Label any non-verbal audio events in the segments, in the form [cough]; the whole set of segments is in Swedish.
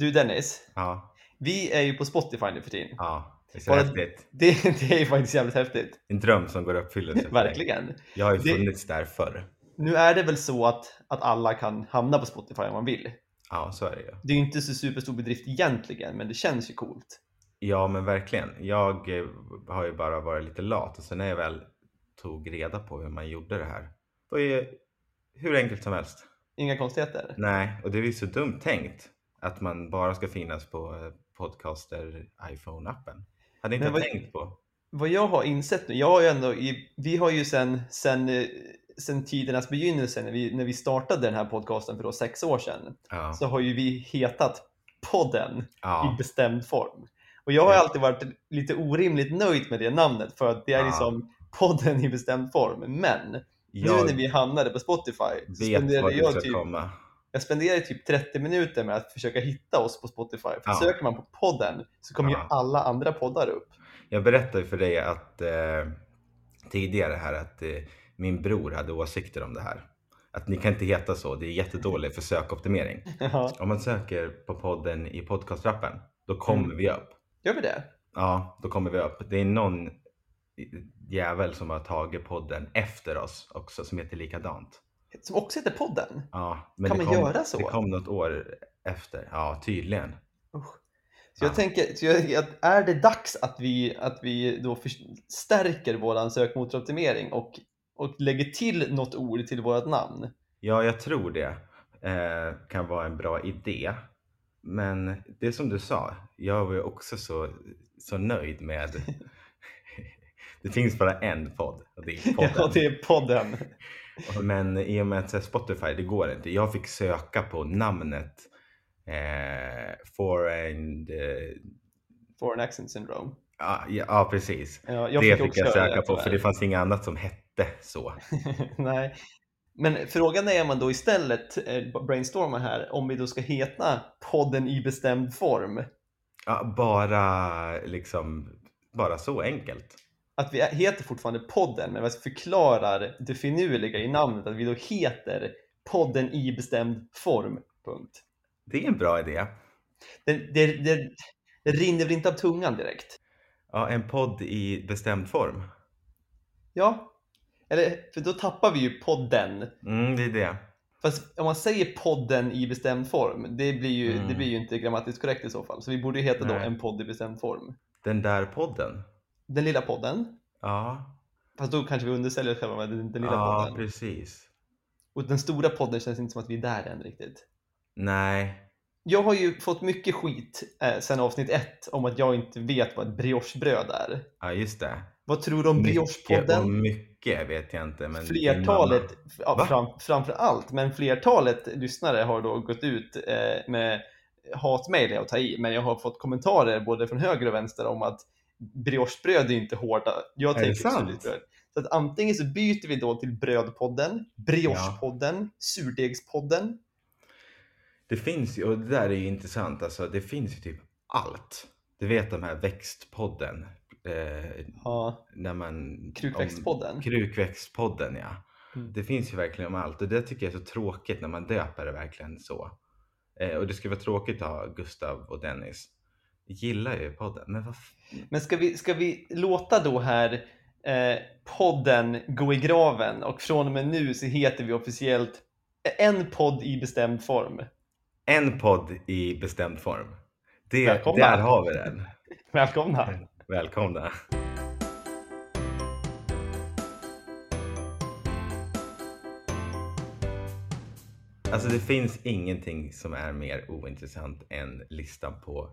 Du Dennis, Ja, vi är ju på Spotify nu för tiden. ja. Det är så Bara- häftigt. Det, [laughs] det är faktiskt jävligt häftigt. En dröm som går i uppfyllelse. Verkligen. Jag har ju Det- funnits där förr. Nu är det väl så att, att alla kan hamna på Spotify om man vill. Ja, så är det ju. Det är ju inte så superstor bedrift egentligen, men det känns ju coolt. Ja, men verkligen. Jag eh, har ju bara varit lite lat och sen när jag väl tog reda på hur man gjorde det här. Det var ju hur enkelt som helst. Inga konstigheter. Nej, och det är ju så dumt tänkt att man bara ska finnas på eh, podcaster iPhone-appen. Hade inte vad- tänkt på. Vad jag har insett nu, jag har ju ändå, i, vi har ju sen, sen, eh, sen tidernas begynnelse, när vi, när vi startade den här podcasten för då sex år sedan, Ja, så har ju vi hetat podden i ja, bestämd form. Och jag har Ja. alltid varit lite orimligt nöjd med det namnet för att det är liksom podden i bestämd form. Men nu jag när vi hamnade på Spotify så spenderade jag typ, komma. Jag spenderade typ 30 minuter med att försöka hitta oss på Spotify. För Ja. söker man på podden så kommer ju Ja. alla andra poddar upp. Jag berättade för dig att eh, tidigare här att eh, min bror hade åsikter om det här. Att ni kan inte heta så, det är jättedåligt för sökoptimering. [laughs] Ja, Om man söker på podden i podcastrappen, då kommer Mm. vi upp. gör vi det? Ja, då kommer vi upp. Det är någon jävel som har tagit podden efter oss också som heter likadant. Som också heter podden? Ja, men Kan man kom, göra så? Det kom något år efter. Ja, tydligen. Usch. Så jag Ja. tänker, så jag, är det dags att vi, att vi då förstärker våran sökmotoroptimering och, och lägger till något ord till vårt namn? Ja, jag tror det eh, kan vara en bra idé. Men det som du sa, jag var ju också så, så nöjd med... [laughs] [laughs] det finns bara en podd och det är podden. [laughs] Ja, det är podden. Men i och med att Spotify, det går inte. Jag fick söka på namnet eh, foreign... Eh, Foreign accent syndrome. ja, ja, ja, precis. Ja, jag det fick fick jag söka på för det fanns inget annat som hette så. [laughs] Nej. Men frågan är om man då istället eh, brainstormar här, om vi då ska heta podden i bestämd form. Ja, bara liksom, bara så enkelt. Att vi heter fortfarande podden, men vi förklarar det finurliga i namnet, att vi då heter podden i bestämd form. Punkt. Det är en bra idé. Det, det, det, det rinner väl inte av tungan direkt? Ja, en podd i bestämd form. Ja, eller för då tappar vi ju podden. Mm, det är det. Fast om man säger podden i bestämd form, det blir ju, Mm. det blir ju inte grammatiskt korrekt i så fall. Så vi borde ju heta då Nej. en podd i bestämd form. Den där podden. Den lilla podden. Ja, Fast då kanske vi undersäljer oss själva med den, den lilla ja podden. precis. Och den stora podden känns inte som att vi är där än riktigt. Nej, Jag har ju fått mycket skit eh, sen avsnitt ett om att jag inte vet vad ett briochebröd är. ja just det. Vad tror du om briochepodden? mycket vet jag inte. Men Flertalet, ja, fram, framför allt, men flertalet lyssnare har då gått ut eh, med hatmejl att ta i, men jag har fått kommentarer både från höger och vänster om att briochebröd är inte hårda. Jag Är tänker surdegsbröd. Så att antingen så byter vi då till brödpodden, briochepodden, surdegspodden. Det finns ju, och det där är ju intressant, alltså det finns ju typ allt. Du vet de här växtpodden. Eh, Ja, när man... Krukväxtpodden. Om, krukväxtpodden ja. Mm. Det finns ju verkligen om allt och det tycker jag är så tråkigt när man döper det verkligen så. Eh, och det skulle vara tråkigt att ha Gustav och Dennis. Jag gillar ju podden, men vad Men ska vi, ska vi låta då här eh, podden gå i graven och från och med nu så heter vi officiellt en podd i bestämd form. En podd i bestämd form. Det, Välkomna. där har vi den. [laughs] Välkomna! Välkomna. Alltså det finns ingenting som är mer ointressant än listan på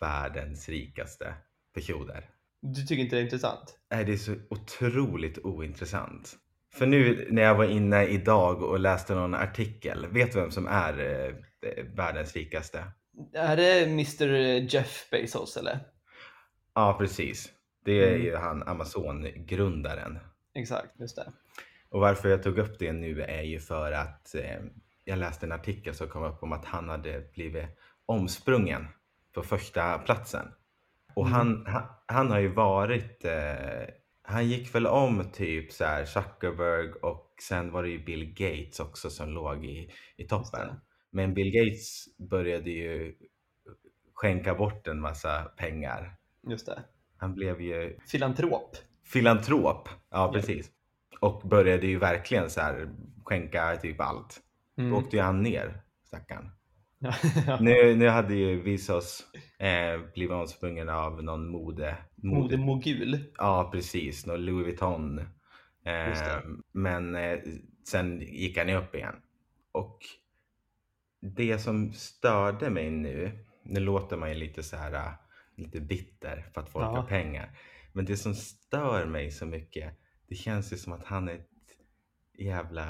världens rikaste personer. Du tycker inte det är intressant? Nej, det är så otroligt ointressant. För nu när jag var inne idag och läste någon artikel, vet du vem som är eh, världens rikaste? Är det Mr Jeff Bezos eller? Ja, precis. Det är Mm. ju han Amazon-grundaren. Exakt, just det. Och varför jag tog upp det nu är ju för att eh, jag läste en artikel som kom upp om att han hade blivit omsprungen på första platsen. Och Mm. han, han, han har ju varit, eh, han gick väl om typ så här Zuckerberg och sen var det ju Bill Gates också som låg i, i toppen. Men Bill Gates började ju skänka bort en massa pengar. Just det. Han blev ju Filantrop. filantrop. Ja, precis. Och började ju verkligen så här skänka typ allt. Då Mm. åkte ju han ner, stackarn. Nu, nu hade ju Visos eh, blivit omsprungen av någon mode... Mode mogul. Ja, precis. Någon Louis Vuitton. Eh, men eh, sen gick han ju upp igen. Och det som störde mig nu, nu låter man ju lite så här lite bitter för att folk Ja. har pengar. Men det som stör mig så mycket, det känns ju som att han är ett jävla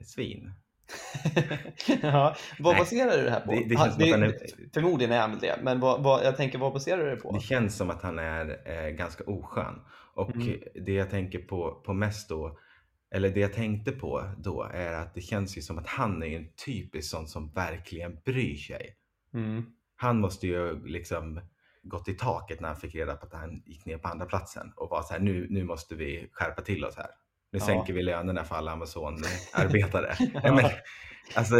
svin. [laughs] ja. Vad Nej. baserar du det här på? Det- det känns som att han är- Förmodligen är han väl det, men vad, vad, jag tänker vad baserar du det på? Det känns som att han är eh, ganska oskön. Och Mm. det jag tänker på, på mest då, eller det jag tänkte på då är att det känns ju som att han är en typisk sån som verkligen bryr sig. Mm. Han måste ju liksom gått i taket när han fick reda på att han gick ner på andra platsen och var så här, nu, nu måste vi skärpa till oss här. Nu Ja. sänker vi lönerna för alla Amazon-arbetare. [laughs] Nej, men, alltså,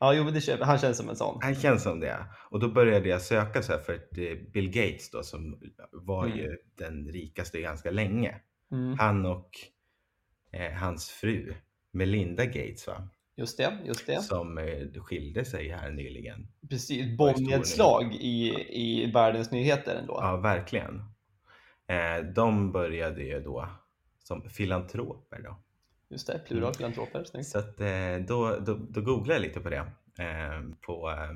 Ja, jo, det han känns som en sån. han känns som det. Och då började jag söka så här för att eh, Bill Gates då som var Mm. ju den rikaste ganska länge. Mm. Han och eh, hans fru Melinda Gates va? Just det, just det. Som eh, skilde sig här nyligen. Precis, bombnedslag i, i världens nyheter ändå. Ja, verkligen. Eh, de började ju då som filantroper då. Just det, plural Mm. filantroper. Snyggt. Så att, eh, då, då, då googlade jag lite på det. Eh, på eh,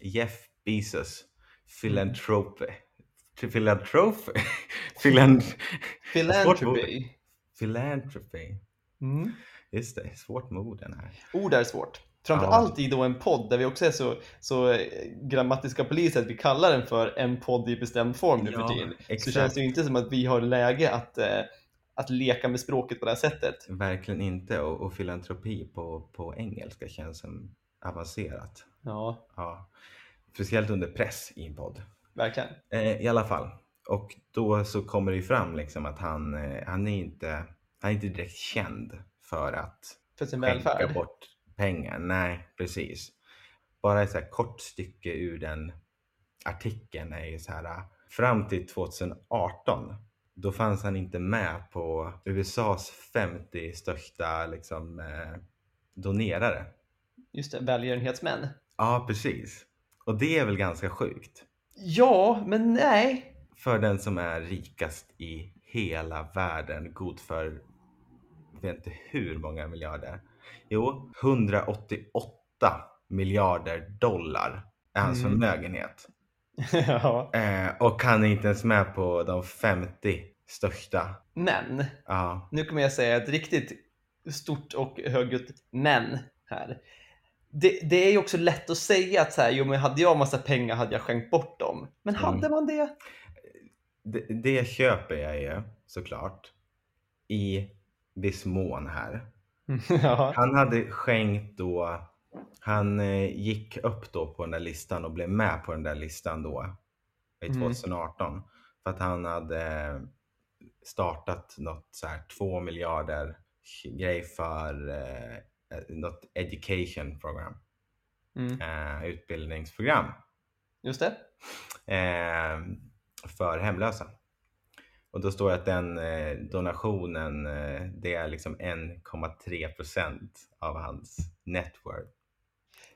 Jeff Bezos [laughs] philanthropy. Philanthropy? Philan Philanthropy. philanthropy. Mm. Just det, svårt med orden här. Ord är svårt. Framför Ja. i då en podd där vi också är så, så eh, grammatiska poliser att vi kallar den för en podd i bestämd form nu Ja, för tiden. Så exakt. känns det ju inte som att vi har läge att, eh, att leka med språket på det här sättet. Verkligen inte. Och, och filantropi på, på engelska känns som avancerat. Ja, Ja. Speciellt under press i en podd. verkligen. Eh, I alla fall. Och då så kommer det ju fram liksom att han, eh, han, är inte, han är inte direkt känd för att För sin välfärd. bort pengar. Nej, precis. Bara ett så kort stycke ur den artikeln är ju så här. eh, Fram till 2018 då fanns han inte med på USAs 50 största liksom, eh, donerare. Just det, välgörenhetsmän. Ja, precis. Och det är väl ganska sjukt. Ja, men nej. För den som är rikast i hela världen, god för jag vet inte hur många miljarder. Jo, 188 miljarder dollar är hans Mm. förmögenhet. [laughs] ja. Eh, och han är inte ens med på de 50 största. Men, Ja, nu kommer jag säga ett riktigt stort och högljutt men här. Det, det är ju också lätt att säga att så här, jo men hade jag massa pengar hade jag skänkt bort dem. Men Mm. hade man det? det, det köper jag ju såklart. I viss mån här. [laughs] ja. Han hade skänkt då, han eh, gick upp då på den där listan och blev med på den där listan då i Mm. 2018. För att han hade eh, startat något så här 2 miljarder grej för eh, något education program, Mm. eh, utbildningsprogram Just det. eh, för hemlösa. Och då står det att den eh, donationen, eh, det är liksom 1,3 procent av hans net worth.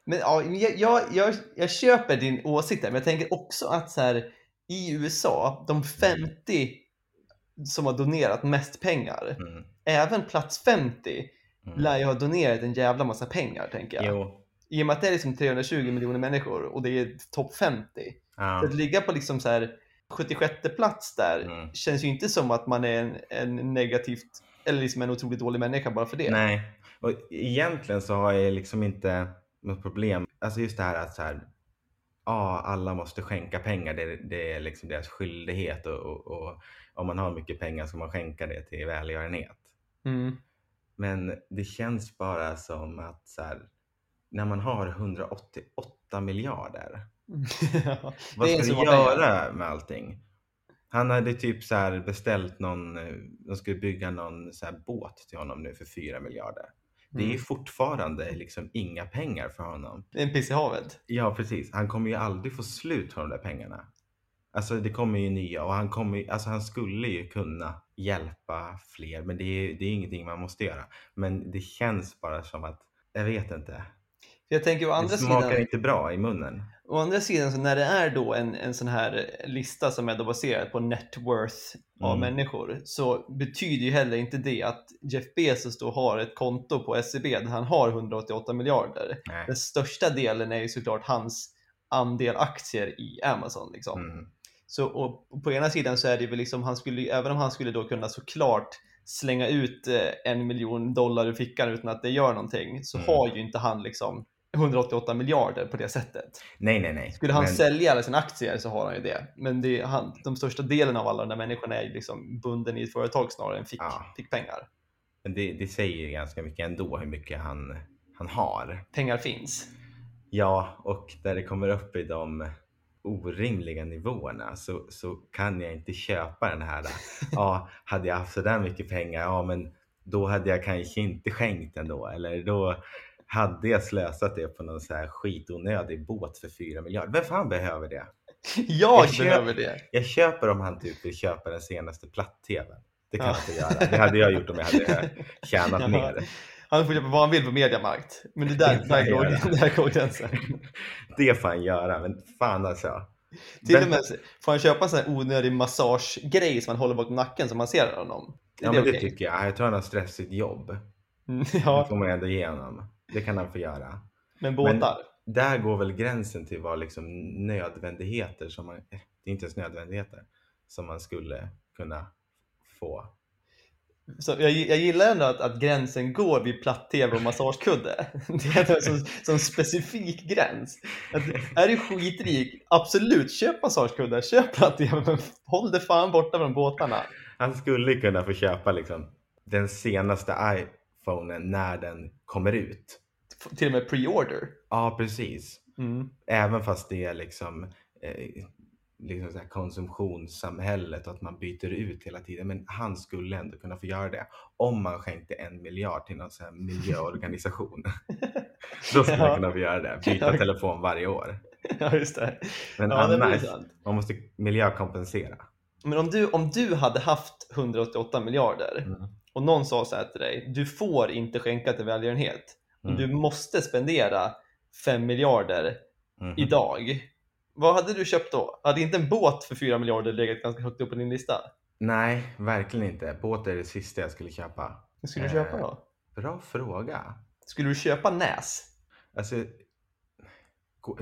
Men ja, jag, jag, jag, jag köper din åsikt där, men jag tänker också att så här, i USA, de 50 som har donerat mest pengar, Mm. även plats 50 Mm. lär ju ha donerat en jävla massa pengar, tänker jag. Jo. I och med att det är liksom 320 miljoner människor och det är topp 50. Ja. Så att ligga på liksom så här 76 plats där Mm. känns ju inte som att man är en, en negativt, eller liksom en otroligt dålig människa bara för det. Nej, och egentligen så har jag liksom inte något problem. Alltså just det här att så här, ja, alla måste skänka pengar. Det, det är liksom deras skyldighet och, och, och om man har mycket pengar ska man skänka det till välgörenhet. Mm. Men det känns bara som att så här, när man har 188 miljarder, [laughs] Ja, vad ska du göra med allting? Han hade typ så beställt någon, eh, de skulle bygga någon så båt till honom nu för 4 miljarder. Det är Mm. fortfarande liksom inga pengar för honom. Det är en piss i havet. Ja, precis. Han kommer ju aldrig få slut på de där pengarna. Alltså det kommer ju nya och han kommer ju- alltså han skulle ju kunna hjälpa fler, men det är, det är ingenting man måste göra. Men det känns bara som att, jag vet inte. Jag tänker å Det andra smakar sidan, inte bra i munnen. Å andra sidan så när det är då en, en sån här lista som är då baserad på net worth av Mm. människor så betyder ju heller inte det att Jeff Bezos då har ett konto på SEB där han har 188 miljarder. Nej. Den största delen är ju såklart hans andel aktier i Amazon. Liksom. Mm. Så, och på ena sidan så är det väl liksom, han skulle, även om han skulle då kunna såklart slänga ut eh, en miljon dollar ur fickan utan att det gör någonting så Mm. har ju inte han liksom 188 miljarder på det sättet. Nej, nej, nej. Skulle han Men- sälja alla sina aktier så har han ju det. Men det, är han, de största delen av alla de där människorna är ju liksom bunden i ett företag snarare än fick, Ja. fick pengar. Men det, det säger ju ganska mycket ändå hur mycket han, han har. Pengar finns. Ja, och där det kommer upp i de orimliga nivåerna så, så kan jag inte köpa den här. [laughs] Ja, hade jag haft sådär mycket pengar, ja men då hade jag kanske inte skänkt ändå. Eller då hade jag slösat det på någon så här skitonödig båt för 4 miljarder. Vem fan behöver det? Jag Jag köper- behöver det. Jag köper om han typ vill köpa den senaste platt-tvn. Det kan Ja. han få göra. Det hade jag gjort om jag hade [laughs] tjänat Jaha. mer. Han får köpa vad han vill på Mediamarkt. Men det där, Det där, går, göra. där går gränsen. [laughs] Det får han göra, men fan alltså. Till och med så- får han köpa en sån här onödig massagegrej som han håller bak nacken som masserar honom. Är Ja, det men det tycker jag. Jag tror han har stressigt jobb. Mm, [laughs] Det Ja, får man ändå ge honom. Det kan han få göra. men båtar. Där går väl gränsen till vad liksom nödvändigheter som man, eh, det är inte ens nödvändigheter, som man skulle kunna få. Så jag, jag gillar ändå att, att gränsen går vid platt-tv och massagekudde. [laughs] Det är en sån, sån specifik gräns. Att, är du skitrik, absolut köp massagekuddar, köp platt-tv, men håll det fan borta från båtarna. Han skulle kunna få köpa liksom den senaste iPhonen när den kommer ut. Till och med pre-order. Ja, precis. Mm. Även fast det är liksom, eh, liksom så här konsumtionssamhället och att man byter ut hela tiden. Men han skulle ändå kunna få göra det om man skänkte en miljard till någon sån här miljöorganisation. [laughs] Då skulle Ja. man kunna få göra det. Byta Ja. telefon varje år. Ja, just det. Men Ja, annars, man måste miljökompensera. Men om du, om du hade haft 188 miljarder Mm. och någon sa så här till dig, du får inte skänka till välgörenhet. Mm. Du måste spendera 5 miljarder Mhm. idag. Vad hade du köpt då? Hade inte en båt för 4 miljarder legat ganska högt upp på din lista? Nej, verkligen inte. Båt är det sista jag skulle köpa. Vad skulle du Eh. köpa då? Bra fråga. Skulle du köpa NÄS? Alltså,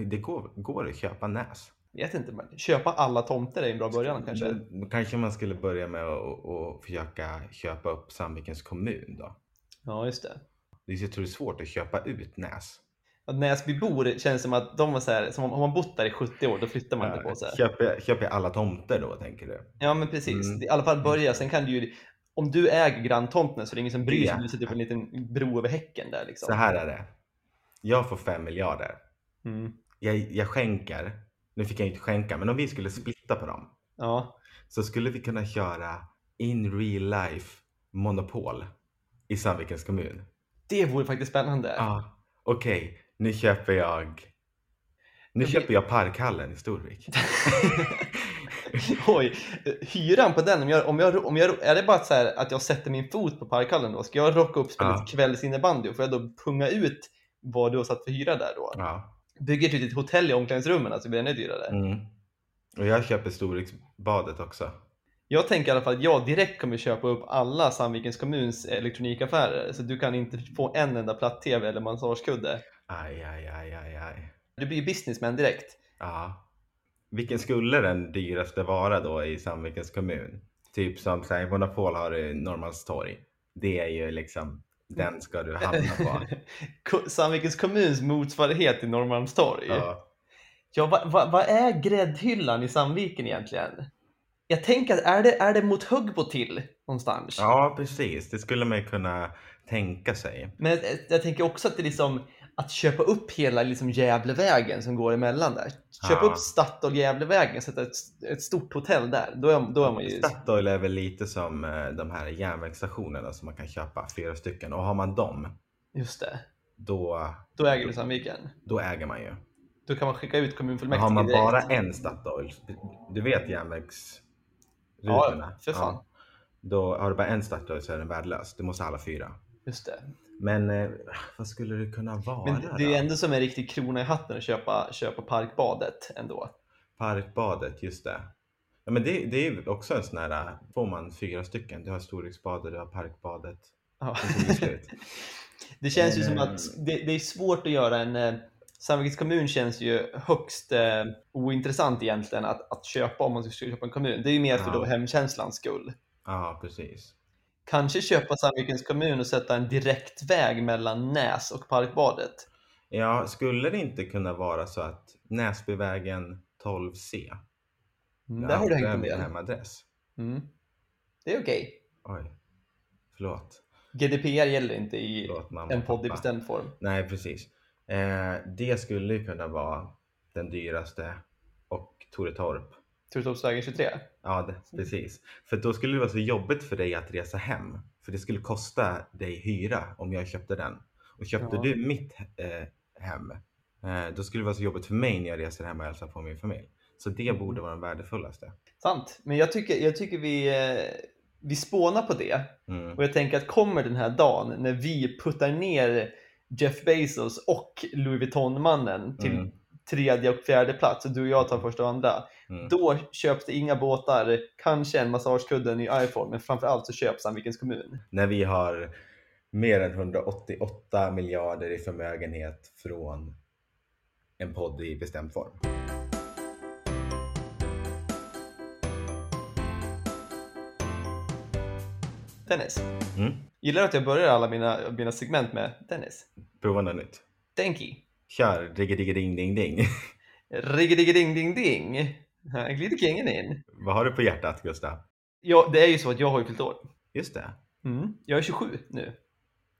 det går, går att köpa NÄS. Vet inte, men köpa alla tomter är en bra början kanske. Kanske man skulle börja med att att försöka köpa upp Sandvikens kommun då. Ja, just det. Det är, jag tror det är svårt att köpa ut Näs. Att Näsbybor känns som att de var så här, som om man bott där i 70 år, då flyttar man inte på sig. Köper, köper alla tomter då tänker du? Ja, men precis. Mm. I alla fall börja, sen kan du ju om du äger granntomten så är det ingen som bryr sig Ja. om du sätter upp en liten bro över häcken där liksom. Så här är det. Jag får fem miljarder. Mm. Jag, jag skänker. Nu fick jag inte skänka, men om vi skulle splitta på dem Ja. så skulle vi kunna köra in real life monopol i Sandvikens kommun. Det vore faktiskt spännande. Ja, okej. Nu köper jag nu köper jag Parkhallen i Storvik. [laughs] Oj, hyran på den, om jag, om jag, om jag, är det bara så här att jag sätter min fot på parkhallen då? Ska jag rocka upp spela Ja. kvällsinnebandy? Får jag då punga ut vad du har satt för hyra där då? Ja. Bygger ett litet hotell i omklädningsrummen så blir det ännu dyrare. Mm. Och jag köper Storviksbadet också. Jag tänker i alla fall att jag direkt kommer köpa upp alla Sandvikens kommuns elektronikaffärer så du kan inte få en enda platt-tv eller massagekudde. Aj, aj, aj, aj, aj. Du blir ju businessman direkt. Ja. Vilken skulle den dyraste vara då i Sandvikens kommun? Typ som så här, Monopol har i Norrmalmstorg. Det är ju liksom, den ska du hamna på. [laughs] Sandvikens kommuns motsvarighet till Norrmalmstorg. Ja. Ja, vad va, vad är gräddhyllan i Sandviken egentligen? Jag tänker, att är det, är det mot Högbo till någonstans? ja, precis. Det skulle man ju kunna tänka sig. Men jag, jag tänker också att det är liksom att köpa upp hela liksom Gävlevägen som går emellan där. Köpa Ja. upp Statoil Gävlevägen, sätta ett, ett stort hotell där. Då är, då är man ju... Statoil är väl lite som eh, de här järnvägsstationerna som man kan köpa, flera stycken. Och har man dem, Just det. då, Då äger du Sandviken. då äger man ju. Då kan man skicka ut kommunfullmäktige har man direkt. bara en Statoil, du vet järnvägsrutorna? Ja, för fan. Då har du bara en Statoil så är den värdelös. Du måste ha alla fyra. Just det. Men eh, vad skulle det kunna vara Men det är då? ändå som en riktig krona i hatten att köpa, köpa Parkbadet ändå. Parkbadet, just det. Ja, men det, det är ju också en sån här, får man fyra stycken, du har Storviksbadet, du har Parkbadet. Ja. Det. [laughs] Det känns ju som Eh. att det, det är svårt att göra en... Sandvikens kommun känns ju högst eh, ointressant egentligen att, att köpa om man ska köpa en kommun. Det är ju mer för Ja. då hemkänslans skull. Ja, precis. Kanske köpa Sandvikens kommun och sätta en direktväg mellan Näs och Parkbadet. Ja, skulle det inte kunna vara så att Näsbyvägen 12C, Mm, där har du hängt en del. hemadress. Mm. Det är okej. Oj, förlåt. GDPR gäller inte i Förlåt en podd i bestämd form. Nej, precis. Eh, det skulle ju kunna vara den dyraste och Toretorp. Turetorpsvägen 23. Ja, det, precis. För då skulle det vara så jobbigt för dig att resa hem. För det skulle kosta dig hyra om jag köpte den. Och köpte Ja. du mitt eh, hem, eh, då skulle det vara så jobbigt för mig när jag reser hem och hälsar på min familj. Så det Mm. borde vara den värdefullaste. Sant. Men jag tycker, jag tycker vi, eh, vi spånar på det. Mm. Och jag tänker att kommer den här dagen när vi puttar ner Jeff Bezos och Louis Vuitton-mannen till Mm. tredje och fjärde plats och du och jag tar första och andra. Mm. Då köps det inga båtar, kanske en massagekudde, en ny iPhone, men framförallt så köps Sandvikens kommun. När vi har mer än 188 miljarder i förmögenhet från en podd i bestämd form. Dennis, Mm. gillar du att jag börjar alla mina, mina segment med Dennis? Prova något nytt. Denki. Kör, digga digga ding ding ding. [laughs] Riggediggeding ding ding. Här glider kingen in. Vad har du på hjärtat Gustav? Ja, det är ju så att jag har ju fyllt år. Just det. Mm. Jag är 27 nu.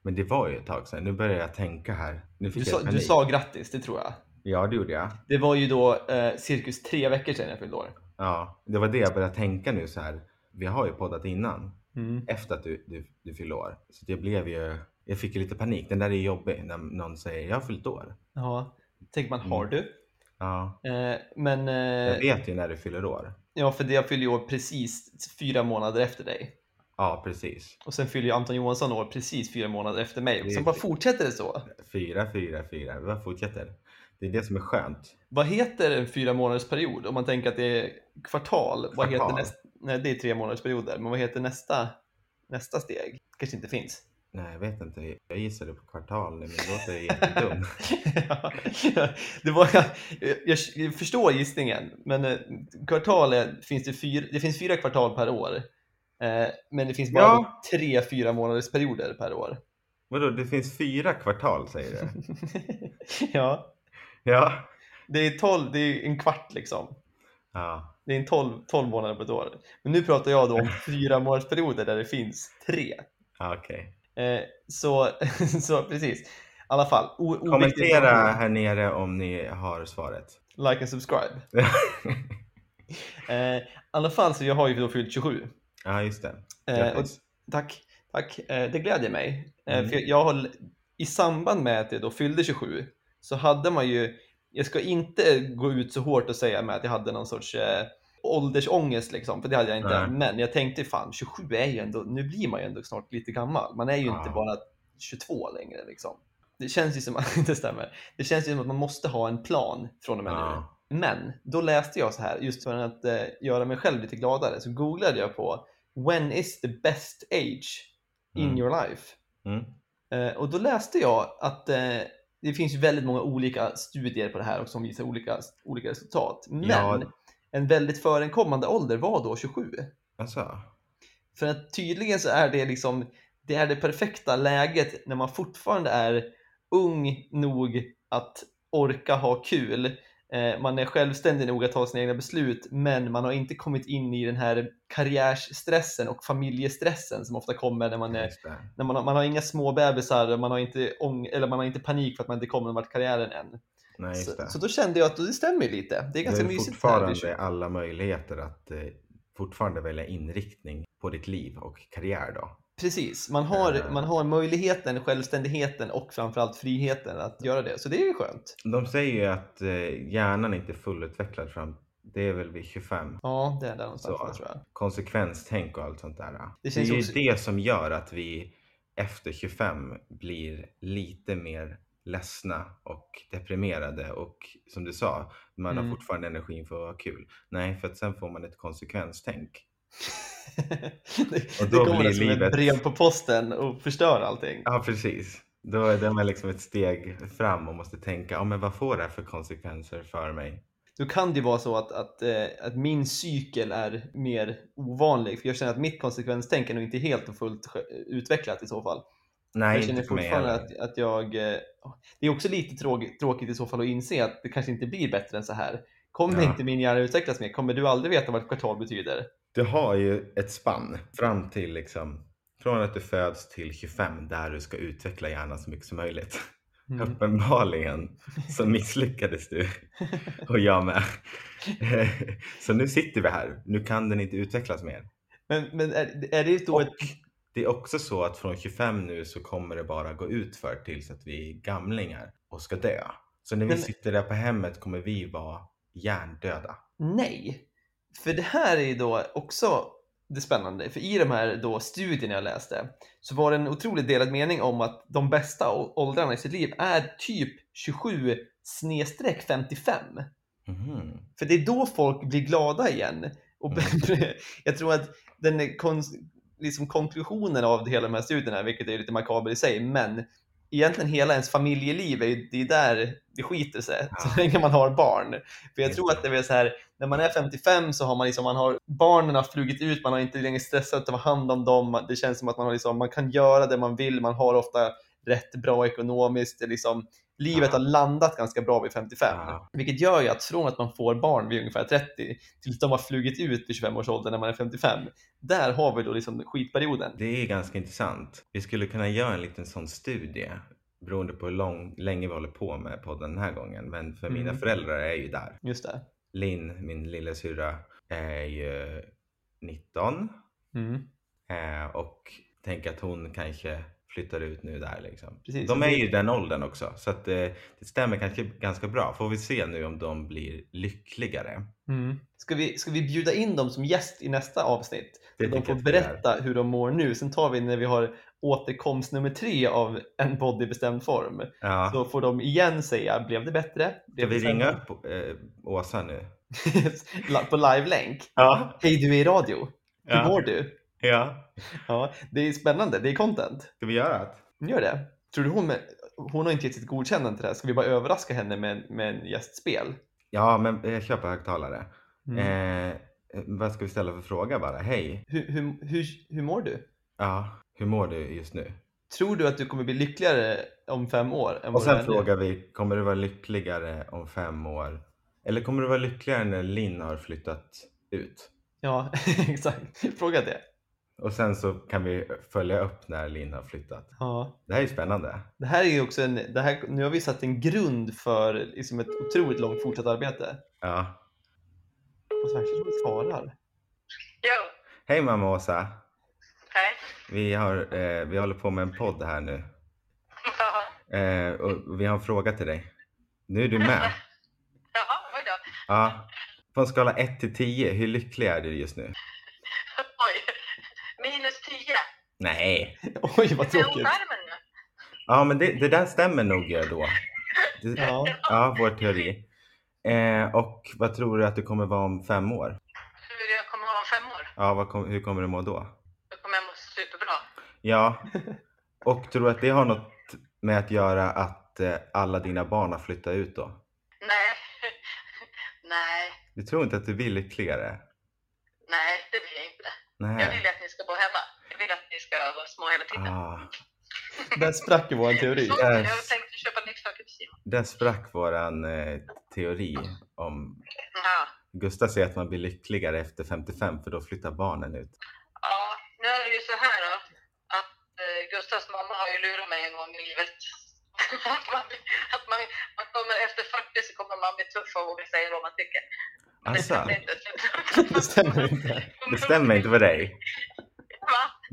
Men det var ju ett tag sedan. Nu börjar jag tänka här. Nu fick Du jag sa, du sa grattis, det tror jag. Ja, det gjorde jag. Det var ju då eh, cirkus tre veckor sedan jag fyllde år. Ja, det var det jag började tänka nu så här. Vi har ju poddat innan, Mm. efter att du, du, du fyllde år. Så det blev ju, jag fick ju lite panik. Den där är jobbig när någon säger jag har fyllt år. Ja, tänker man, har Mm. du? Ja, Eh, men jag eh, vet ju när du fyller år. ja, för det jag fyller ju år precis fyra månader efter dig. Ja, precis. Och sen fyller ju Anton Johansson år precis fyra månader efter mig. Är Så bara fortsätter det så. Fyra, fyra, fyra. Vi bara fortsätter. Det är det som är skönt. Vad heter en fyra månaders period? Om man tänker att det är kvartal. Vad heter Kvartal? nästa? Nej, det är tre månaders perioder. Men vad heter nästa, nästa steg? kanske inte finns. Nej, jag vet inte. Jag gissade på kvartal nu, men det låter [laughs] jättedum. ja, det var, jag, jag, förstår gissningen, men eh, kvartal är, finns det, fyra, det finns fyra kvartal per år. Eh, men det finns bara Ja. tre fyra månaders perioder per år. Vadå, det finns fyra kvartal säger du? [laughs] ja, Ja. det är, 12, det är en kvart liksom. Ja, Det är en 12, 12 månader på ett år. Men nu pratar jag då om [laughs] fyra månadersperioder där det finns tre. ja okej. Eh, så, [laughs] så precis. I alla fall. O, Kommentera här nere om ni har svaret. Like and subscribe. [laughs] Eh, I alla fall så jag har ju då fyllt 27. ja, just det. Eh, och, tack, tack. Eh, det glädjer mig. Eh, Mm. för jag har, I samband med att jag då fyllde 27 så hade man ju, jag ska inte gå ut så hårt och säga med att jag hade någon sorts eh, åldersångest liksom, för det hade jag inte. Nej. Men jag tänkte fan, 27 är ju ändå, nu blir man ju ändå snart lite gammal. Man är ju Ja. inte bara 22 längre liksom. Det känns ju som att, [laughs] det stämmer, det känns ju som att man måste ha en plan från och med nu. Ja. Men då läste jag så här, just för att eh, göra mig själv lite gladare, så googlade jag på When is the best age in Mm. your life? Mm. Eh, och då läste jag att eh, det finns ju väldigt många olika studier på det här och som visar olika, olika resultat. Men Ja. en väldigt förekommande ålder var då 27. Alltså, För att tydligen så är det liksom det är det perfekta läget när man fortfarande är ung nog att orka ha kul. Eh, Man är självständig nog att ta sina egna beslut men man har inte kommit in i den här karriärsstressen och familjestressen som ofta kommer när man är det. när man, har, man har inga små bebisar man har inte, ång, eller man har inte panik för att man inte kommer någon vart karriären än. Nej, Så, det. så då kände jag att det stämmer lite. Det är Det ganska är mysigt. så här fortfarande alla möjligheter att eh, fortfarande välja inriktning på ditt liv och karriär då. Precis, man har, Eh. man har möjligheten, självständigheten och framförallt friheten att göra det. Så det är ju skönt. De säger ju att eh, hjärnan inte är fullutvecklad fram, det är väl vid 25. Ja, det är där någonstans Så. tror jag. Konsekvenstänk och allt sånt där. Det Det, är ju också- det som gör att vi efter 25 blir lite mer ledsna och deprimerade och som du sa, man Mm. har fortfarande energin för att ha kul. Nej, för att sen får man ett konsekvenstänk. Det, [laughs] Och det då kommer blir som ett livet- brev på posten och förstör allting. Ja, precis. Då är man liksom ett steg fram och måste tänka, ja men vad får det här för konsekvenser för mig? Då kan det ju vara så att, att, eh, att min cykel är mer ovanlig. För jag känner att mitt konsekvenstänk är nog inte helt och fullt utvecklat i så fall. Nej, jag känner inte mig fortfarande heller. att, att jag... eh, Det är också lite tråkigt, tråkigt i så fall att inse att det kanske inte blir bättre än så här. Kommer Ja. inte min hjärna utvecklas mer? Kommer du aldrig veta vad ett kvartal betyder? Du har ju ett spann fram till liksom från att du föds till 25 där du ska utveckla hjärnan så mycket som möjligt. Mm. Uppenbarligen så misslyckades du och jag med. Så nu sitter vi här. Nu kan den inte utvecklas mer. Men, men är, är det då Och ett... det är också så att från 25 nu så kommer det bara gå utför tills att vi är gamlingar och ska dö. Så när vi Men- sitter där på hemmet kommer vi vara hjärndöda. Nej! För det här är ju då också det spännande. För i de här då studierna jag läste så var det en otroligt delad mening om att de bästa åldrarna i sitt liv är typ 27 snedstreck 55. Mhm. För det är då folk blir glada igen. Och Mm. [laughs] jag tror att den kon- liksom konklusionen av hela de här studierna, vilket är lite makaber i sig, men egentligen hela ens familjeliv, är, ju- det är där det skiter sig, Ja. så länge man har barn. För jag tror att det är så här, när man är 55 så har man liksom, man har, barnen har flugit ut, man har inte längre stressat att ta hand om dem, det känns som att man, har liksom, man kan göra det man vill, man har ofta rätt bra ekonomiskt, det liksom, livet har landat ganska bra vid 55. Ja. Vilket gör ju att från att man får barn vid ungefär 30 tills de har flugit ut vid 25 års ålder när man är 55. Där har vi då liksom skitperioden. Det är ganska intressant. Vi skulle kunna göra en liten sån studie beroende på hur lång, länge vi håller på med podden den här gången. Men för mina Mm. föräldrar är ju där. Just det. Linn, min lilla syrra, är ju 19 Mm. eh, och tänker att hon kanske flyttar ut nu där liksom. Precis. De är ju i den åldern också så att eh, det stämmer kanske ganska bra. Får vi se nu om de blir lyckligare. Mm. Ska, vi, ska vi bjuda in dem som gäst i nästa avsnitt? Det Så de får vi berätta hur de mår nu. Sen tar vi när vi har återkomst nummer tre av en podd i bestämd form. Ja. Så får de igen säga, blev det bättre? Ska Blev vi det ringa sämre?" upp eh, Åsa nu? [laughs] på live-länk? Ja. Hej, du är i radio. Hur Ja. mår du? Ja. [laughs] Ja, det är spännande, det är content. Ska vi göra det? Gör det. Tror du hon, med, hon har inte gett sitt godkännande till det här. Ska vi bara överraska henne med, med en gästspel? Ja, men jag köper högtalare. Mm. Eh, vad ska vi ställa för fråga bara? Hej. Hur, hur, hur, hur mår du? Ja, hur mår du just nu? Tror du att du kommer bli lyckligare om fem år? Än Och sen är nu? frågar vi, kommer du vara lyckligare om fem år? Eller kommer du vara lyckligare när Linn har flyttat ut? Ja, [laughs] exakt. Fråga det. Och sen så kan vi följa upp när Linn har flyttat. Ja. Det här är spännande. Det här är ju också en, det här, nu har vi satt en grund för liksom ett otroligt långt fortsatt arbete. Ja. Och så de svarar. Jo, Hej mamma Åsa. hej. Vi, har, eh, vi håller på med en podd här nu. Ja. Eh, och vi har en fråga till dig. Nu är du med. [laughs] Jaha, oj då. Ja. På en skala 1 till 10, hur lycklig är du just nu? Oj. Minus 10. Nej. [laughs] Oj, vad tråkigt. Ja, men det, det där stämmer nog eh, då. Det, Ja. ja, vår teori. Eh, och vad tror du att du kommer vara om fem år? Hur jag kommer vara om fem år. Ja, vad kom, hur kommer du må då? Då kommer jag må superbra. Ja, [laughs] och tror du att det har något med att göra att eh, alla dina barn har flyttat ut då? Nej. [laughs] Nej, Du tror inte att du blir lyckligare? nej, det vill jag inte. Jag Nej. vill att ni ska bo hemma. Vill att ni ska vara små hela tiden. Ah, Där sprack vår teori. Så, [laughs] jag tänkte köpa leksaker till Simon. där sprack våran eh, teori om Ja. Gustav säger att man blir lyckligare efter 55 för då flyttar barnen ut. ja, nu är det ju så här då. Att eh, Gustavs mamma har ju lurat mig en gång i livet. [laughs] att man, att man, man kommer efter 40 så kommer man bli tuff och våga säga vad man tycker. Alltså. [laughs] Det stämmer inte. det stämmer inte för dig.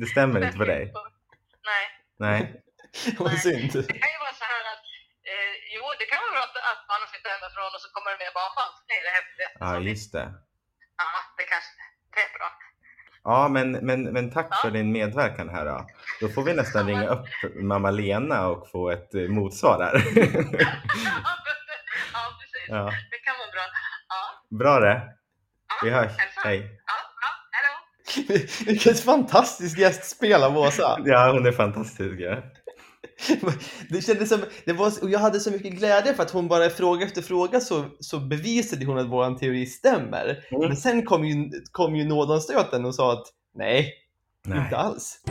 Det stämmer inte för dig? [laughs] Nej. Nej. [laughs] Vad synd. Det kan ju vara så här att, eh, jo det kan vara bra att, att man flyttar hemifrån och så kommer det med barnbarn. Det är det häftigaste. Ja, just det. Ja, det kanske det är bra. Ja, men, men, men tack Ja. för din medverkan här då. Då får vi nästan ringa upp mamma Lena och få ett eh, motsvar här. [laughs] ja, precis. Ja. Det kan vara bra. Ja, Bra det. ja. Vi hörs. hälsa. Hej. [laughs] Vilket fantastiskt gästspel av Åsa. Ja, hon är fantastisk. Ja. Det kändes som, det var, och jag hade så mycket glädje för att hon bara fråga efter fråga så, så bevisade hon att vår teori stämmer. Mm. Men sen kom ju, kom ju nådanstöten och sa att nej, Nej. inte alls.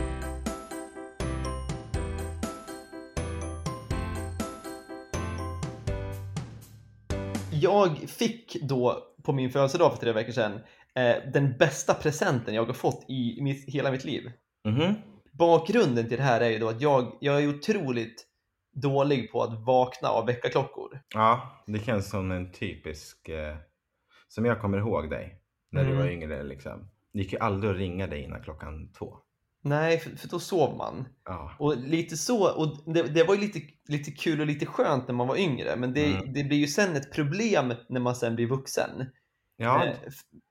Jag fick då på min födelsedag för tre veckor sedan den bästa presenten jag har fått i mitt, hela mitt liv. Mhm. Bakgrunden till det här är ju då att jag, jag är otroligt dålig på att vakna av väckarklockor. Ja, det känns som en typisk, eh, som jag kommer ihåg dig när du Mm. var yngre liksom. Det gick ju aldrig att ringa dig innan klockan två. Nej, för, för då sov man. Ja, Och lite så, och det, det var ju lite, lite kul och lite skönt när man var yngre, men det, Mm. det blir ju sen ett problem när man sen blir vuxen. Ja Eh,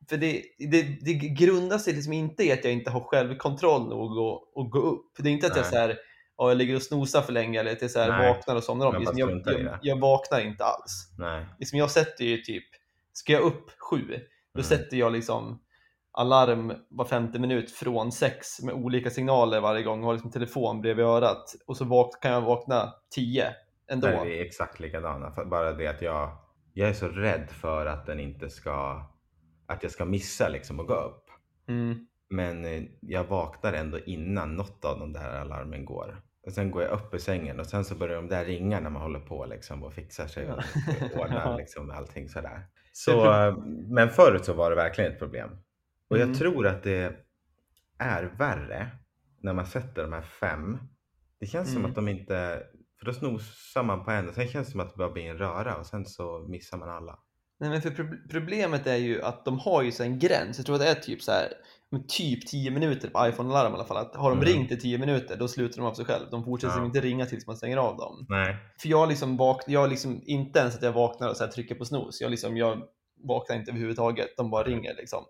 För det, det, det grundar sig liksom inte i att jag inte har självkontroll nog att, att gå upp. Det är inte att jag, Nej. så här, ja, jag ligger och snosar för länge eller att jag så här vaknar och somnar om. Bara Liksom, jag, jag, det. jag vaknar inte alls. nej. Liksom, jag sätter ju typ, ska jag upp sju, då Mm. sätter jag liksom alarm var femte minut från sex med olika signaler varje gång. Jag har liksom telefon bredvid örat och så vak- kan jag vakna tio ändå. Där är vi exakt likadana. Bara det att jag, jag är så rädd för att den inte ska, att jag ska missa liksom att gå upp. Mm. Men eh, jag vaknar ändå innan något av de där alarmen går. Och sen går jag upp i sängen och sen så börjar de där ringa när man håller på liksom och fixar sig och [laughs] ordnar liksom allting sådär. Så, eh, men förut så var det verkligen ett problem. Och jag Mm. tror att det är värre när man sätter de här fem. Det känns som Mm. att de inte, för då snosar man på en och sen känns det som att det bara blir en röra och sen så missar man alla. Nej, men för prob- problemet är ju att de har ju så en gräns. Jag tror att det är typ så här, typ 10 minuter på iPhone-alarm i alla fall. Att har de Mm. ringt i 10 minuter, då slutar de av sig själv. De fortsätter Ja. inte ringa tills man stänger av dem. Nej. För jag liksom vak- jag liksom inte ens att jag vaknar och så trycker på snooze. Jag, liksom, jag vaknar inte överhuvudtaget. De bara ringer liksom.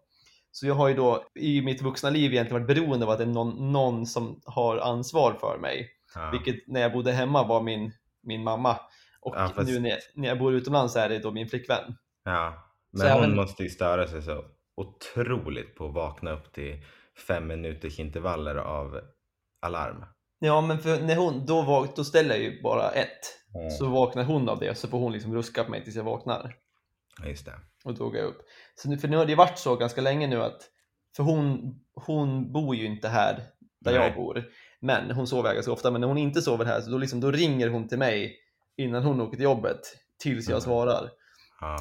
Så jag har ju då i mitt vuxna liv egentligen varit beroende av att det är någon, någon som har ansvar för mig. Ja. Vilket när jag bodde hemma var min, min mamma. Och Ja, fast- nu när, när jag bor utomlands så är det då min flickvän. Ja, Så men hon även- måste ju störa sig så otroligt på att vakna upp till fem minuters intervaller av alarm. Ja, men för när hon, då, var, då ställer jag ju bara ett. Mm. Så vaknar hon av det så får hon liksom ruska på mig tills jag vaknar. Just det. Och då går jag upp. Så nu, för nu har det varit så ganska länge nu att, för hon, hon bor ju inte här där Nej. jag bor. Men hon sover ganska ofta. Men när hon inte sover här så då, liksom, då ringer hon till mig innan hon åker till jobbet tills jag Mm. svarar.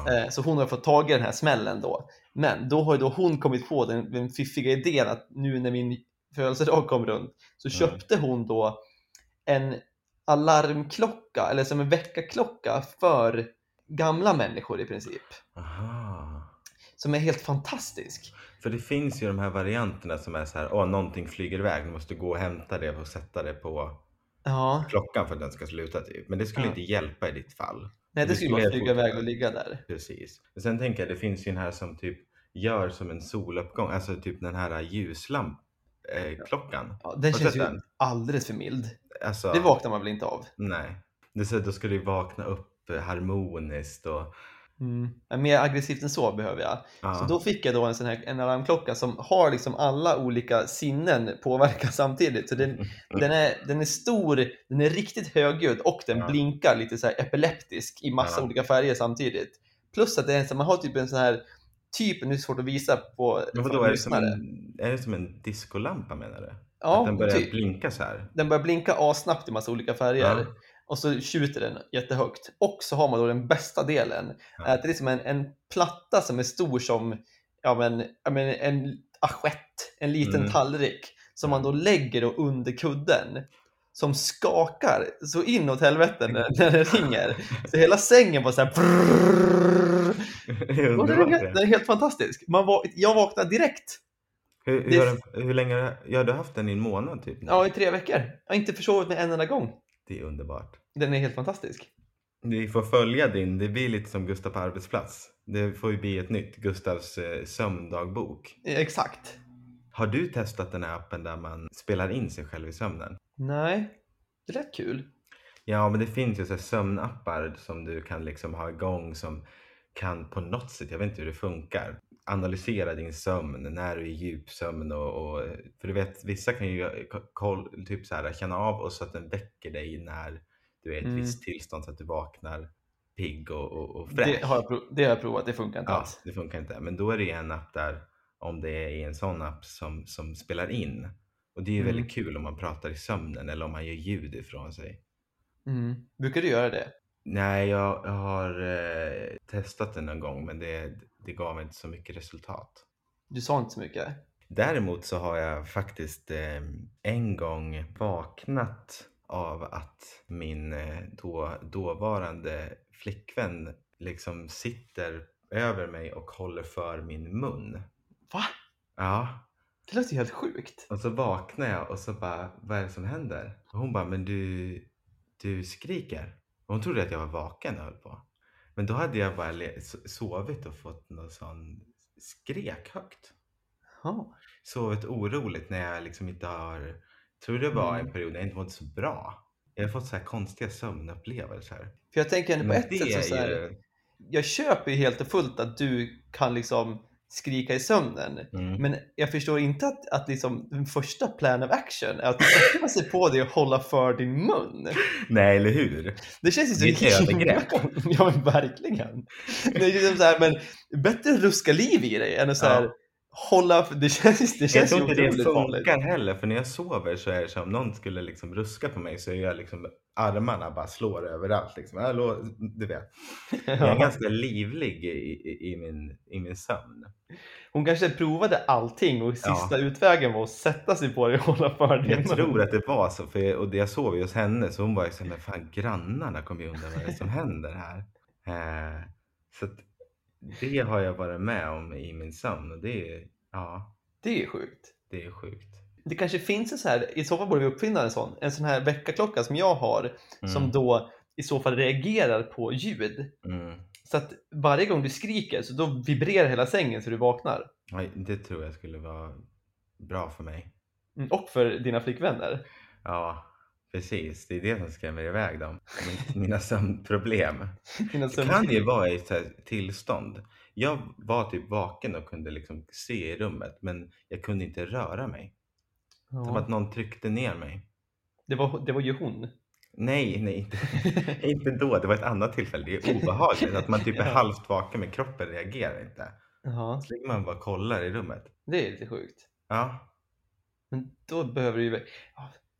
Eh, så hon har fått tag i den här smällen då. Men då har ju då hon kommit på den, den fiffiga idén att nu när min födelsedag kom runt så Mm. köpte hon då en alarmklocka, eller som en väckarklocka för gamla människor i princip. Aha. Som är helt fantastisk. För det finns ju de här varianterna som är så här, åh någonting flyger iväg, du måste gå och hämta det och sätta det på Ja, klockan för att den ska sluta typ. Men det skulle Ja. inte hjälpa i ditt fall. nej det Det skulle bara flyga iväg och ligga där. Precis. Men sen tänker jag, det finns ju den här som typ gör som en soluppgång, alltså typ den här ljuslamp eh, klockan. Ja, den känns ju den? alldeles för mild. Alltså, Det vaknar man väl inte av? Nej. Det så, då ska du vakna upp harmoniskt och Mm. Men Mer aggressivt än så behöver jag. ja. Så då fick jag då en sån här en alarmklocka som har liksom alla olika sinnen påverka [laughs] samtidigt. Så den, den, är, den är stor, den är riktigt högljudd och den Ja. blinkar lite så här epileptisk i massa Ja. olika färger samtidigt. Plus att det är, en sån- man har typ en sån här, typ, nu är det svårt att visa på Men vadå, är det, som en, är det som en diskolampa menar du? Ja, att den börjar typ. blinka så här? Den börjar blinka assnabbt i massa olika färger. Ja. Och så tjuter den jättehögt. Och så har man då den bästa delen. Ja. Det är liksom en, en platta som är stor som ja, men, ja, men en assiett, en liten Mm. tallrik. Som man då lägger då under kudden. Som skakar så inåt helvete när, när den ringer. Så hela sängen bara så här... Det är Och den, är helt, den är helt fantastisk. Man var, jag vaknade direkt. Hur, hur, Det- hur länge har du- ja, du har haft den i en månad typ? Ja, i tre veckor. Jag har inte försovit mig en enda gång. Det är underbart. Den är helt fantastisk. Vi får följa din, det blir lite som Gustav på arbetsplats. Det får ju bli ett nytt Gustavs eh, sömndagbok. Exakt. Har du testat den här appen där man spelar in sig själv i sömnen? Nej, det lät kul. Ja, men det finns ju så sömnappar som du kan liksom ha igång som kan på något sätt, jag vet inte hur det funkar, analysera din sömn när du är i djupsömn och, och för du vet, vissa kan ju ko- koll, typ så här, känna av och så att den väcker dig när du är i ett Mm. visst tillstånd så att du vaknar pigg och, och, och fräsch. Det har, jag det har jag provat, det funkar inte Ja, alls. det funkar inte. Men då är det en app där, om det är en sån app som, som spelar in. Och det är ju Mm. väldigt kul om man pratar i sömnen eller om man gör ljud ifrån sig. Mm. Brukar du göra det? Nej, jag, jag har eh, testat det någon gång men det, det gav inte så mycket resultat. Du sa inte så mycket. Däremot så har jag faktiskt eh, en gång vaknat av att min eh, då, dåvarande flickvän liksom sitter över mig och håller för min mun. Va? Ja, Det låter ju helt sjukt. och så vaknar jag och så bara, vad är det som händer? Och hon bara, men du, du skriker. Och hon trodde att jag var vaken och höll på. Men då hade jag bara sovit och fått någon sån skrek högt. Ja. Sovit oroligt när jag liksom inte har, tror det var Mm. en period när jag inte mådde så bra. Jag har fått så här konstiga sömnupplevelser. För jag tänker ändå på ett sätt så, så här, ju... jag köper ju helt och fullt att du kan liksom skrika i sömnen. Mm. Men jag förstår inte att, att liksom den första plan of action är att sätta sig på dig och hålla för din mun. Nej, eller hur? Det känns ju så Det övergrepp. [laughs] Ja, men verkligen. Det är liksom så här, men bättre ruska liv i dig än att så här, Ja. Hålla... Det känns, det Jag känns tror ju inte det otroligt farligt. funkar heller för när jag sover så är det som om någon skulle liksom ruska på mig så är jag liksom armarna bara slår överallt. Liksom. Hallå, du vet. Jag är Ja. ganska livlig i, i, i, min, i min sömn. Hon kanske provade allting och Ja. sista utvägen var att sätta sig på dig och hålla för din Jag tror att det var så, för jag, och jag sov ju hos henne så hon var ju så men fan grannarna kommer ju undra vad det är som händer här. Eh, så att det har jag varit med om i min sömn och det är, ja, Det är sjukt. det är sjukt. Det kanske finns en så här, i så fall borde vi uppfinna en sån, en sån här väckarklocka som jag har som Mm, då i så fall reagerar på ljud. mm. Så att varje gång du skriker så då vibrerar hela sängen så du vaknar. Ja, det tror jag skulle vara bra för mig. Mm, Och för dina flickvänner. Ja, precis. Det är det som skrämmer iväg dem. Min- Mina [laughs] sömnproblem. Dina Det kan ju vara i ett tillstånd. Jag var typ vaken och kunde liksom se i rummet men jag kunde inte röra mig. Som Ja. att någon tryckte ner mig. Det, var, det var ju hon. Nej, nej, inte, [laughs] inte då. Det var ett annat tillfälle. Det är obehagligt att man typ är [laughs] Ja. halvt vaken men kroppen reagerar inte. Ja, Så ligger man bara och kollar i rummet. det är lite sjukt. Ja, Men då behöver du ju...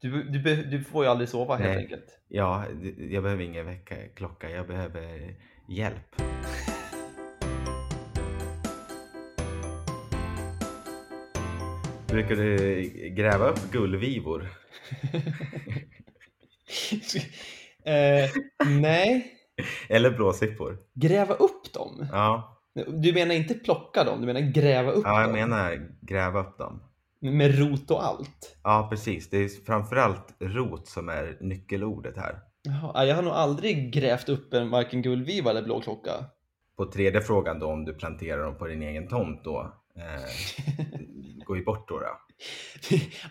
Du, du, du får ju aldrig sova helt Nej. enkelt. ja jag behöver ingen väckarklocka. Jag behöver hjälp. Brukar du gräva upp gullvivor? [laughs] eh, nej, Eller blåsippor? gräva upp dem? Ja, Du menar inte plocka dem, du menar gräva upp ja jag dem? menar gräva upp dem. Med rot och allt? Ja, precis. Det är framförallt rot som är nyckelordet här. Jaha, jag har nog aldrig grävt upp en varken gullviva eller blåklocka. På tredje frågan då om du planterar dem på din egen tomt då. Eh, [laughs] går ju bort då. då.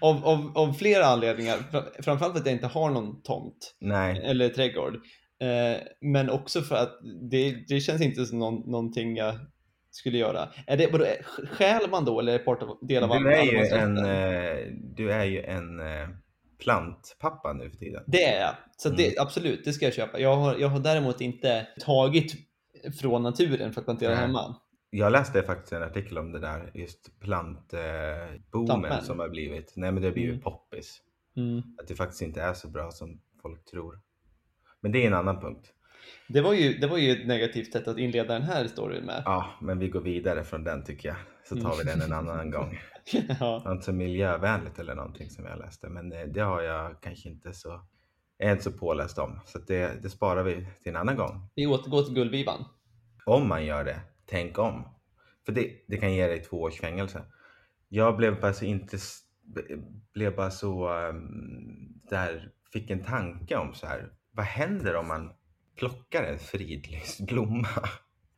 av, av, av flera anledningar, Fra- framförallt för att jag inte har någon tomt Nej, eller trädgård. Eh, men också för att det, det känns inte som någon, någonting jag skulle göra. Är det, vadå, stjäl man då eller är det part av, del av du är ju allemansrätten? en, eh, du är ju en eh, plantpappa nu för tiden. Det är jag. Så det, Mm. absolut, det ska jag köpa. Jag har, jag har däremot inte tagit från naturen för att plantera Nej. hemma. Jag läste faktiskt en artikel om det där, just plantboomen eh, som har blivit. Nej men det har blivit Mm. poppis. Mm. Att det faktiskt inte är så bra som folk tror. Men det är en annan punkt. Det, var ju, det var ju ett negativt sätt att inleda den här storyn med. Ja, men vi går vidare från den tycker jag. Så tar vi den en annan gång. [laughs] ja. Något så miljövänligt eller någonting som jag läste. Men eh, det har jag kanske inte så, jag är inte så påläst om. Så det, det sparar vi till en annan gång. Vi återgår till guldvivan. Om man gör det, tänk om. För det, det kan ge dig två års fängelse. Jag blev bara så inte blev bara så um, där fick en tanke om så här. Vad händer om man plockar en fridlyst blomma?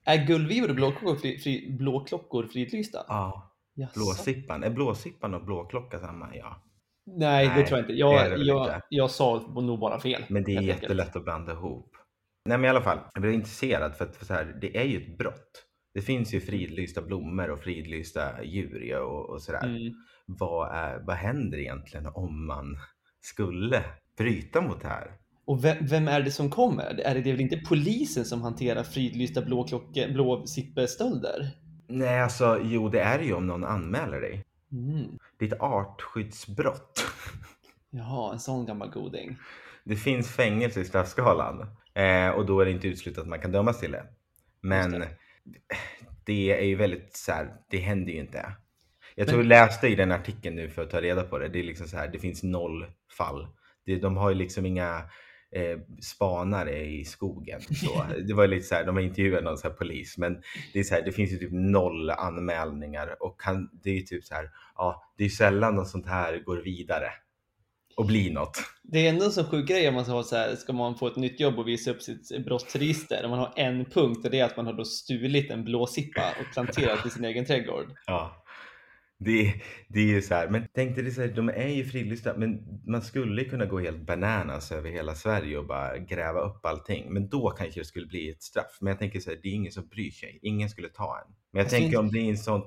Är guldvivor och blåklockor, fri, blåklockor fridlysta? Ja, Jaså? blåsippan. Är blåsippan och blåklocka samma? Ja. Nej, det Nej, tror jag inte. det det Jag, jag, inte. jag sa nog bara fel. Men det är helt enkelt. jättelätt att blanda ihop. Nej men i alla fall, jag blev intresserad för att för så här, det är ju ett brott. Det finns ju fridlysta blommor och fridlysta djur och, och sådär. Mm. Vad, är, vad händer egentligen om man skulle bryta mot det här? Och vem, vem är det som kommer? Är det, det är väl inte polisen som hanterar fridlysta blåsippestölder? Nej alltså, jo det är det ju om någon anmäler dig. Mm. Det är ett artskyddsbrott. [laughs] Jaha, en sån gammal goding. Det finns fängelse i straffskalan eh, och då är det inte uteslutet att man kan dömas till det. Men Just [sighs] det. är ju väldigt så här, det händer ju inte. Jag tror Men- jag läste i den artikeln nu för att ta reda på det. Det är liksom så här, det finns noll fall. Det, de har ju liksom inga eh, spanare i skogen. Så. [laughs] Det var lite så här, de har intervjuat någon så här polis, men det är så här, det finns ju typ noll anmälningar och kan, det är ju typ så här, ja, det är sällan något sånt här går vidare och blir något. Det är ändå en så sjuk grej om man ska, ha så här, ska man få ett nytt jobb och visa upp sitt brottsregister. Om man har en punkt och det är att man har då stulit en blåsippa och planterat i sin egen trädgård. Ja. Det, det är ju så här, men tänk dig det så här, de är ju fridlysta, men man skulle kunna gå helt bananas över hela Sverige och bara gräva upp allting. Men då kanske det skulle bli ett straff. Men jag tänker så här, det är ingen som bryr sig. Ingen skulle ta en. Men jag Fast tänker finns- om det är en sån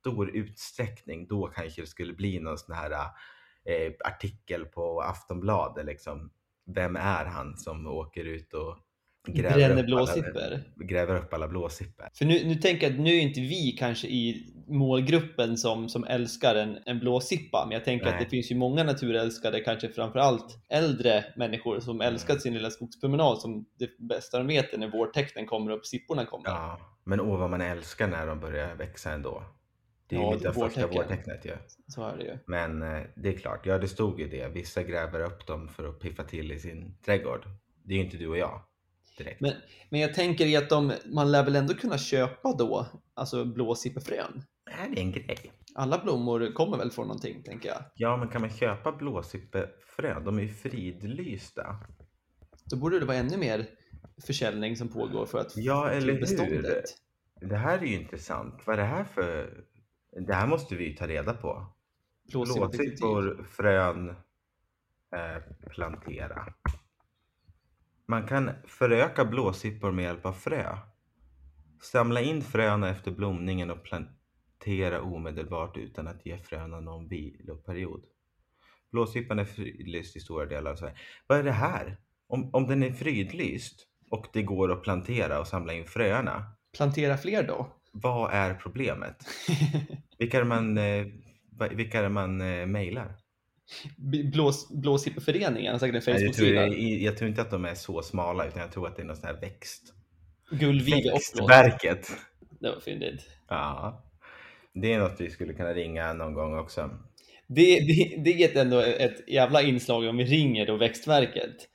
stor utsträckning, då kanske det skulle bli någon sån här eh, artikel på Aftonbladet liksom. Vem är han som åker ut och gräver Bränner upp, alla, gräver upp alla blåsippor? För nu, nu tänker jag att nu är inte vi kanske i målgruppen som, som älskar en, en blåsippa, men jag tänker att Nej. det finns ju många naturälskare, kanske framförallt äldre människor som Mm. älskat sin lilla skogspromenad som det bästa de vet är när vårtecknen kommer och sipporna kommer. Ja, men åh vad man älskar när de börjar växa ändå. Det är Ja, ju av första vårtecknet ju. Så är det ju. Men eh, det är klart, ja det stod ju det. Vissa gräver upp dem för att piffa till i sin trädgård. Det är ju inte du och jag direkt. Men, men jag tänker i att de, man lär väl ändå kunna köpa då, alltså blåsippefrön. Är det en grej? Alla blommor kommer väl från någonting, tänker jag. Ja, men kan man köpa blåsippefrön? De är ju fridlysta. Då borde det vara ännu mer försäljning som pågår för att Ja, eller till hur? beståndet. Det här är ju intressant. Vad är det här för... Det här måste vi ju ta reda på. Blåsippor, frön, eh, plantera. Man kan föröka blåsippor med hjälp av frö. Samla in fröna efter blomningen och plantera omedelbart utan att ge fröna någon viloperiod. Blåsippan är fridlyst i stora delar av Sverige. Vad är det här? Om, om den är fridlyst och det går att plantera och samla in fröna, Plantera fler då? vad är problemet? [laughs] Vilka är man, eh, vilka är man eh, mejlar? Blås, Blåsippeföreningen har säkert en Nej, jag, tror, Facebook-sida. jag, jag tror inte att de är så smala utan jag tror att det är någon sån här växt. Blås. Växtverket. Det var fyndigt. Ja. Det är något vi skulle kunna ringa någon gång också. Det, det, det är ändå ett jävla inslag om vi ringer då Växtverket.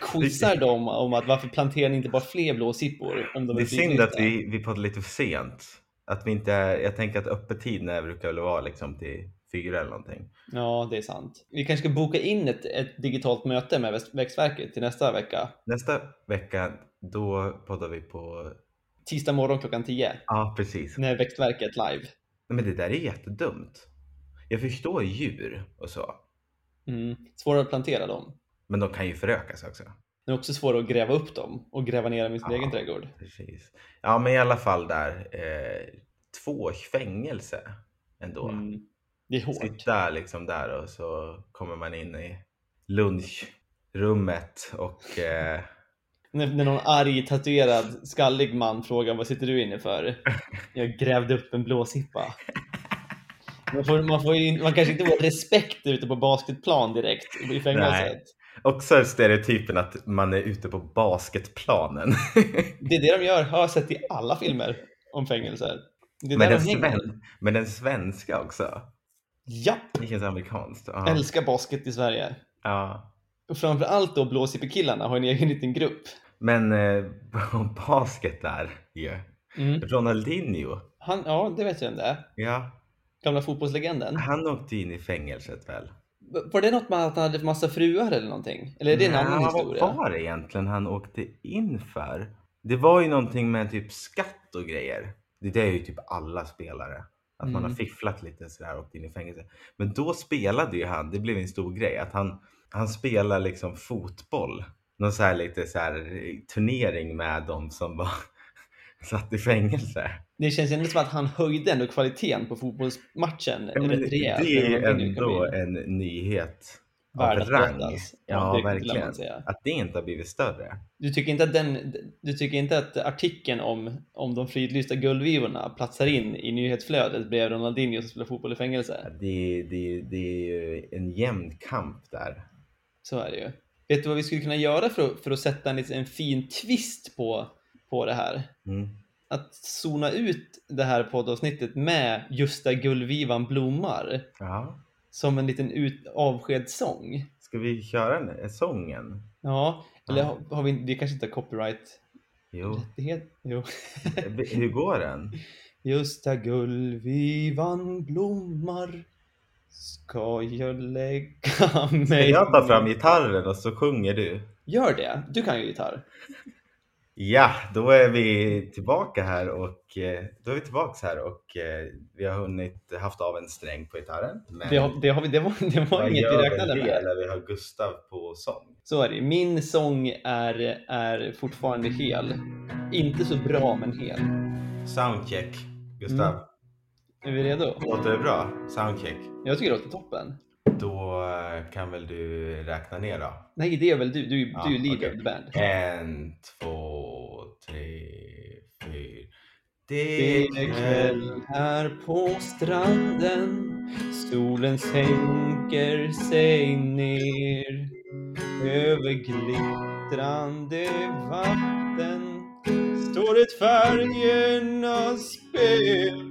Quizar dem om att varför planterar ni inte bara fler blåsippor? Om de Det är synd att vi, vi poddar lite för sent. Att vi inte är, jag tänker att öppettiden brukar väl vara liksom till fyra eller någonting. Ja, det är sant. Vi kanske ska boka in ett, ett digitalt möte med Växtverket till nästa vecka. Nästa vecka, då poddar vi på... Tisdag morgon klockan 10. Ja, precis. När Växtverket live. Men det där är jättedumt. Jag förstår djur och så. Mm. Svårare att plantera dem. Men de kan ju förökas också. Det är också svårare att gräva upp dem och gräva ner dem i sin Ja. egen trädgård. Precis. Ja, men i alla fall där. Eh, två års fängelse ändå. Mm. Det är hårt. Sitta liksom där och så kommer man in i lunchrummet och eh, När, när någon arg, tatuerad, skallig man frågar vad sitter du inne för? Jag grävde upp en blåsippa. Man, får, man, får ju, man kanske inte får respekt ute på basketplan direkt i fängelset. också stereotypen att man är ute på basketplanen. [laughs] Det är det de gör, har jag sett i alla filmer om fängelser. Det är men, den de sven- men den svenska också. Japp! Det känns amerikanskt. Ja. Älskar basket i Sverige. ja. Och framförallt då blåsippekillarna har en egen liten grupp. Men eh, [laughs] basket där ju. Mm. Ronaldinho. Han, ja, det vet jag om det är. Ja. Gamla fotbollslegenden. Han åkte in i fängelset väl? Var det något med att han hade massa fruar eller någonting? Eller är det en annan historia? Vad var det egentligen han åkte in för? Det var ju någonting med typ skatt och grejer. Det är ju typ alla spelare. Att man har Mm. fifflat lite sådär och åkt in i fängelse. Men då spelade ju han, det blev en stor grej, att han, han spelar liksom fotboll. Någon så här lite så här turnering med de som var [laughs] satt i fängelse. Det känns ändå som att han höjde ändå kvaliteten på fotbollsmatchen Ja, rätt rejält. det är ändå en nyhet Värd att rang. berättas. Ja, det vill verkligen. Att det inte har blivit större. Du tycker inte att, den, du tycker inte att artikeln om, om de fridlysta guldvivorna platsar in i nyhetsflödet bredvid Ronaldinho som spelar fotboll i fängelse? Det, det, det är ju en jämn kamp där. Så är det ju. Vet du vad vi skulle kunna göra för att, för att sätta en, en fin twist på, på det här? Mm. Att zona ut det här poddavsnittet med Justa Gullvivan blommar Ja. som en liten ut, avskedssång. Ska vi köra en, en sången? Ja, eller Ja. har, har vi, vi kanske inte har copyright Jo. rättighet? Jo. Hur går den? [laughs] Justa gullvivan blommar Ska jag lägga [laughs] Ska mig jag ta fram gitarren och så sjunger du? Gör det, du kan ju gitarr. Ja, då är vi tillbaka här och eh, då är vi tillbaks här och eh, vi har hunnit haft av en sträng på gitarren. Men Det, har, det, har vi, det var, det var inget vi räknade med. när vi har Gustav på sång? Så är det. Min sång är, är fortfarande hel. Inte så bra, men hel. Soundcheck, Gustav. Mm. Är vi redo? Låter det bra? Soundcheck. Jag tycker det låter toppen. Då eh, kan väl du räkna ner då? Nej, det är väl du. Du, Ja, du är leader okej. of the band. En, två, tre, fyra. Det är kväll här på stranden Solen sänker sig ner Över glittrande vatten Står ett färgernas spel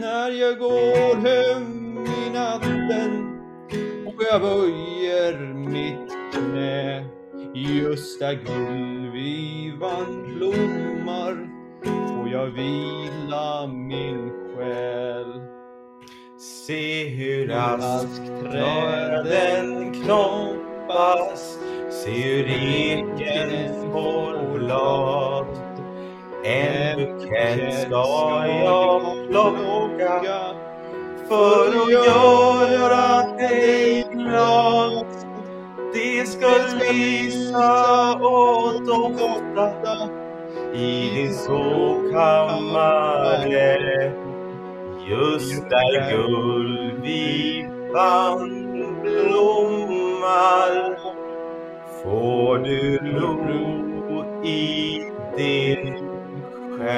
när jag går hem i natten och jag böjer mitt knä Gösta gullvivan blommar får jag vila min själ. Se hur raskt träden knoppas Se hur eken får blad en bukett ska jag plocka För att göra dig glad Det ska lysa och dofta i din sovkammare Just där guldvivan blommar får du ro i din. Eh,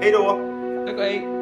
hej då! Tack och hej!